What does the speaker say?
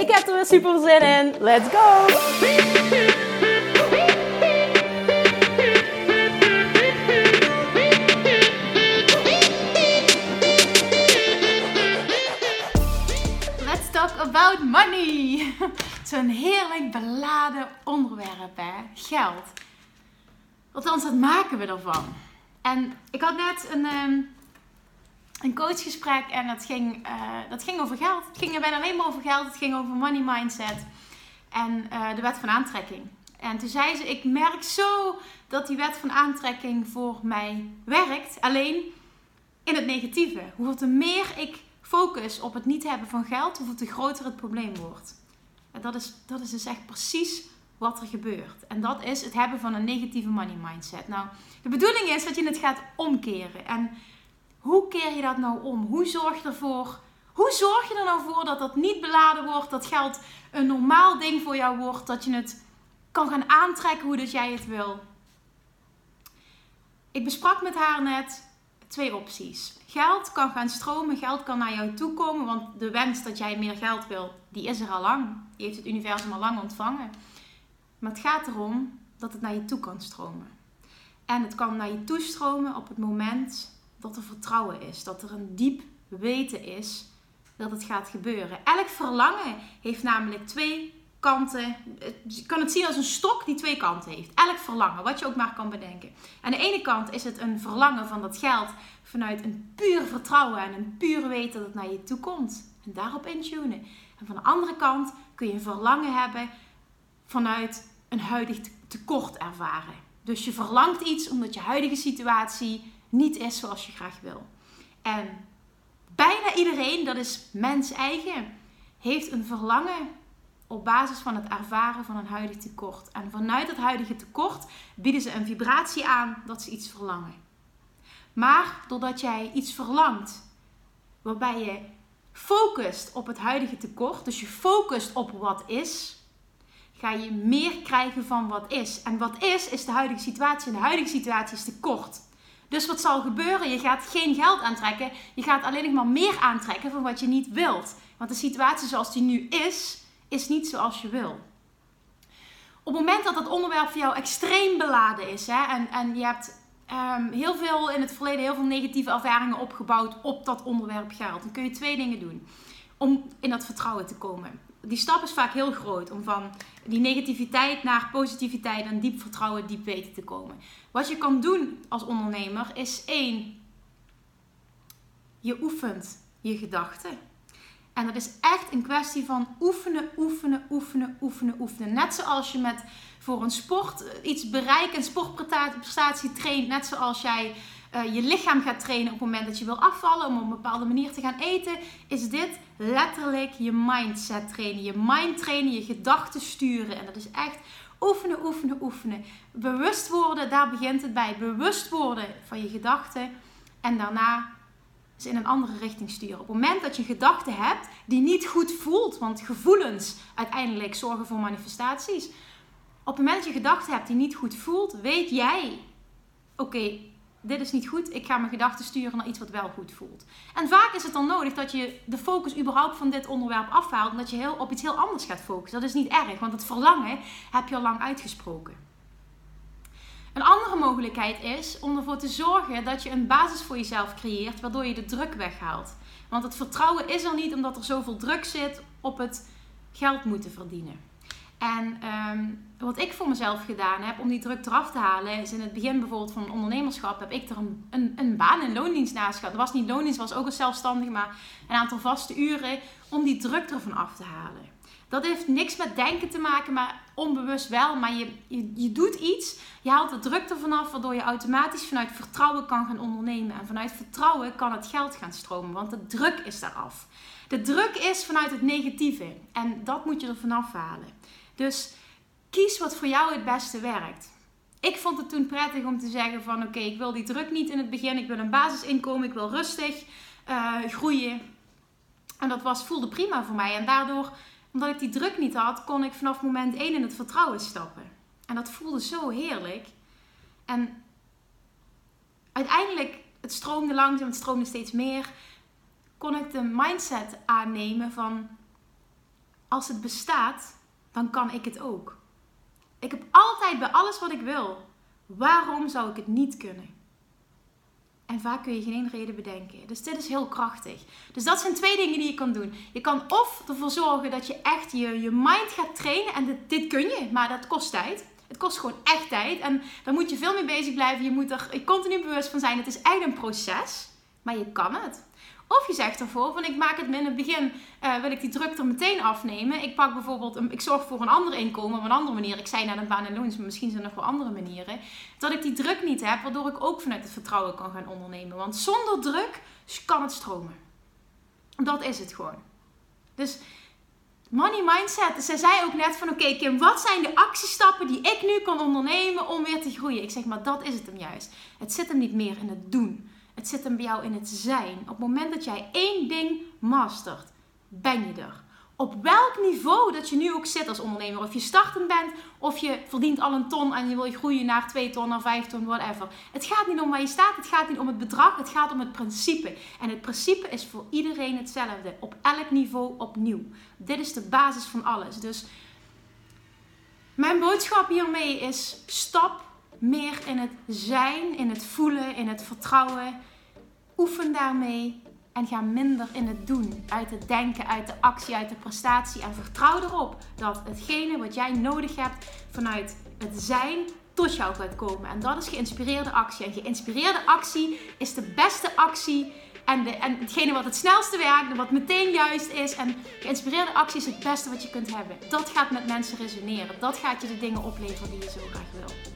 Ik heb er weer super zin in. Let's go! Let's talk about money. Zo'n heerlijk beladen onderwerp, hè? Geld. Althans, dat maken we ervan. En ik had net een, ehm, een coachgesprek en dat ging, uh, dat ging over geld. Het ging er bijna alleen maar over geld. Het ging over money mindset en uh, de wet van aantrekking. En toen zei ze, ik merk zo dat die wet van aantrekking voor mij werkt. Alleen in het negatieve. Hoeveel te meer ik focus op het niet hebben van geld, hoeveel te groter het probleem wordt. En dat is, dat is dus echt precies wat er gebeurt. En dat is het hebben van een negatieve money mindset. Nou, de bedoeling is dat je het gaat omkeren. En hoe keer je dat nou om? Hoe zorg je ervoor? Hoe zorg je er nou voor dat dat niet beladen wordt, dat geld een normaal ding voor jou wordt, dat je het kan gaan aantrekken hoe dat jij het wil? Ik besprak met haar net twee opties. Geld kan gaan stromen, geld kan naar jou toe komen, want de wens dat jij meer geld wil, die is er al lang. Die heeft het universum al lang ontvangen. Maar het gaat erom dat het naar je toe kan stromen. En het kan naar je toe stromen op het moment dat er vertrouwen is, dat er een diep weten is dat het gaat gebeuren. Elk verlangen heeft namelijk twee kanten. Je kan het zien als een stok die twee kanten heeft. Elk verlangen, wat je ook maar kan bedenken. Aan de ene kant is het een verlangen van dat geld vanuit een puur vertrouwen en een puur weten dat het naar je toe komt. En daarop intunen. En van de andere kant kun je een verlangen hebben vanuit een huidig tekort ervaren. Dus je verlangt iets omdat je huidige situatie niet is zoals je graag wil. En bijna iedereen, dat is mens eigen, heeft een verlangen op basis van het ervaren van een huidig tekort. En vanuit het huidige tekort bieden ze een vibratie aan dat ze iets verlangen. Maar doordat jij iets verlangt waarbij je focust op het huidige tekort, dus je focust op wat is, ga je meer krijgen van wat is. En wat is, is de huidige situatie. En de huidige situatie is tekort. Dus wat zal gebeuren? Je gaat geen geld aantrekken. Je gaat alleen nog maar meer aantrekken van wat je niet wilt. Want de situatie zoals die nu is, is niet zoals je wil. Op het moment dat het onderwerp voor jou extreem beladen is hè, en, en je hebt um, heel veel in het verleden heel veel negatieve ervaringen opgebouwd op dat onderwerp geld, dan kun je twee dingen doen om in dat vertrouwen te komen. Die stap is vaak heel groot om van die negativiteit naar positiviteit en diep vertrouwen, diep weten te komen. Wat je kan doen als ondernemer is één, je oefent je gedachten. En dat is echt een kwestie van oefenen, oefenen, oefenen, oefenen, oefenen. Net zoals je met voor een sport iets bereikt, een sportprestatie traint. Net zoals jij uh, je lichaam gaat trainen op het moment dat je wil afvallen, om op een bepaalde manier te gaan eten, is dit letterlijk je mindset trainen. Je mind trainen, je gedachten sturen. En dat is echt oefenen, oefenen, oefenen. Bewust worden, daar begint het bij. Bewust worden van je gedachten en daarna ze in een andere richting sturen. Op het moment dat je gedachten hebt die niet goed voelt, want gevoelens uiteindelijk zorgen voor manifestaties. Op het moment dat je gedachten hebt die niet goed voelt, weet jij, oké, dit is niet goed, ik ga mijn gedachten sturen naar iets wat wel goed voelt. En vaak is het dan nodig dat je de focus überhaupt van dit onderwerp afhaalt en dat je heel, op iets heel anders gaat focussen. Dat is niet erg, want het verlangen heb je al lang uitgesproken. Een andere mogelijkheid is om ervoor te zorgen dat je een basis voor jezelf creëert, waardoor je de druk weghaalt. Want het vertrouwen is er niet omdat er zoveel druk zit op het geld moeten verdienen. En ehm, wat ik voor mezelf gedaan heb om die druk eraf te halen, is in het begin bijvoorbeeld van ondernemerschap, heb ik er een, een, een baan in loondienst naast gehad. Dat was niet loondienst, was ook een zelfstandige, maar een aantal vaste uren om die druk ervan af te halen. Dat heeft niks met denken te maken, maar onbewust wel. Maar je, je, je doet iets, je haalt de druk ervan af, waardoor je automatisch vanuit vertrouwen kan gaan ondernemen. En vanuit vertrouwen kan het geld gaan stromen, want de druk is daar af. De druk is vanuit het negatieve en dat moet je er vanaf halen. Dus kies wat voor jou het beste werkt. Ik vond het toen prettig om te zeggen van oké, ik wil die druk niet in het begin. Ik wil een basisinkomen, ik wil rustig uh, groeien. En dat was, voelde prima voor mij. En daardoor, omdat ik die druk niet had, kon ik vanaf moment 1 in het vertrouwen stappen. En dat voelde zo heerlijk. En uiteindelijk, het stroomde langzaam, het stroomde steeds meer. Kon ik de mindset aannemen van als het bestaat, dan kan ik het ook. Ik heb altijd bij alles wat ik wil. Waarom zou ik het niet kunnen? En vaak kun je geen reden bedenken. Dus dit is heel krachtig. Dus dat zijn twee dingen die je kan doen. Je kan of ervoor zorgen dat je echt je, je mind gaat trainen. En dit, dit kun je, maar dat kost tijd. Het kost gewoon echt tijd. En daar moet je veel mee bezig blijven. Je moet er continu bewust van zijn. Het is echt een proces. Maar je kan het. Of je zegt ervoor van ik maak het in het begin, uh, wil ik die druk er meteen afnemen. Ik pak bijvoorbeeld, een, ik zorg voor een ander inkomen op een andere manier. Ik zei naar een baan en loons, maar misschien zijn er nog wel andere manieren. Dat ik die druk niet heb, waardoor ik ook vanuit het vertrouwen kan gaan ondernemen. Want zonder druk kan het stromen. Dat is het gewoon. Dus money mindset. Zij zei ook net van oké Kim, wat zijn de actiestappen die ik nu kan ondernemen om weer te groeien? Ik zeg maar dat is het hem juist. Het zit hem niet meer in het doen. Het zit hem bij jou in het zijn. Op het moment dat jij één ding mastert, ben je er. Op welk niveau dat je nu ook zit als ondernemer. Of je startend bent, of je verdient al een ton en je wil groeien naar 2 ton, naar 5 ton, whatever. Het gaat niet om waar je staat, het gaat niet om het bedrag, het gaat om het principe. En het principe is voor iedereen hetzelfde. Op elk niveau opnieuw. Dit is de basis van alles. Dus mijn boodschap hiermee is: stap meer in het zijn, in het voelen, in het vertrouwen. Oefen daarmee en ga minder in het doen, uit het denken, uit de actie, uit de prestatie. En vertrouw erop dat hetgene wat jij nodig hebt vanuit het zijn tot jou gaat komen. En dat is geïnspireerde actie. En geïnspireerde actie is de beste actie. En, de, en hetgene wat het snelste werkt, wat meteen juist is. En geïnspireerde actie is het beste wat je kunt hebben. Dat gaat met mensen resoneren. Dat gaat je de dingen opleveren die je zo graag wil.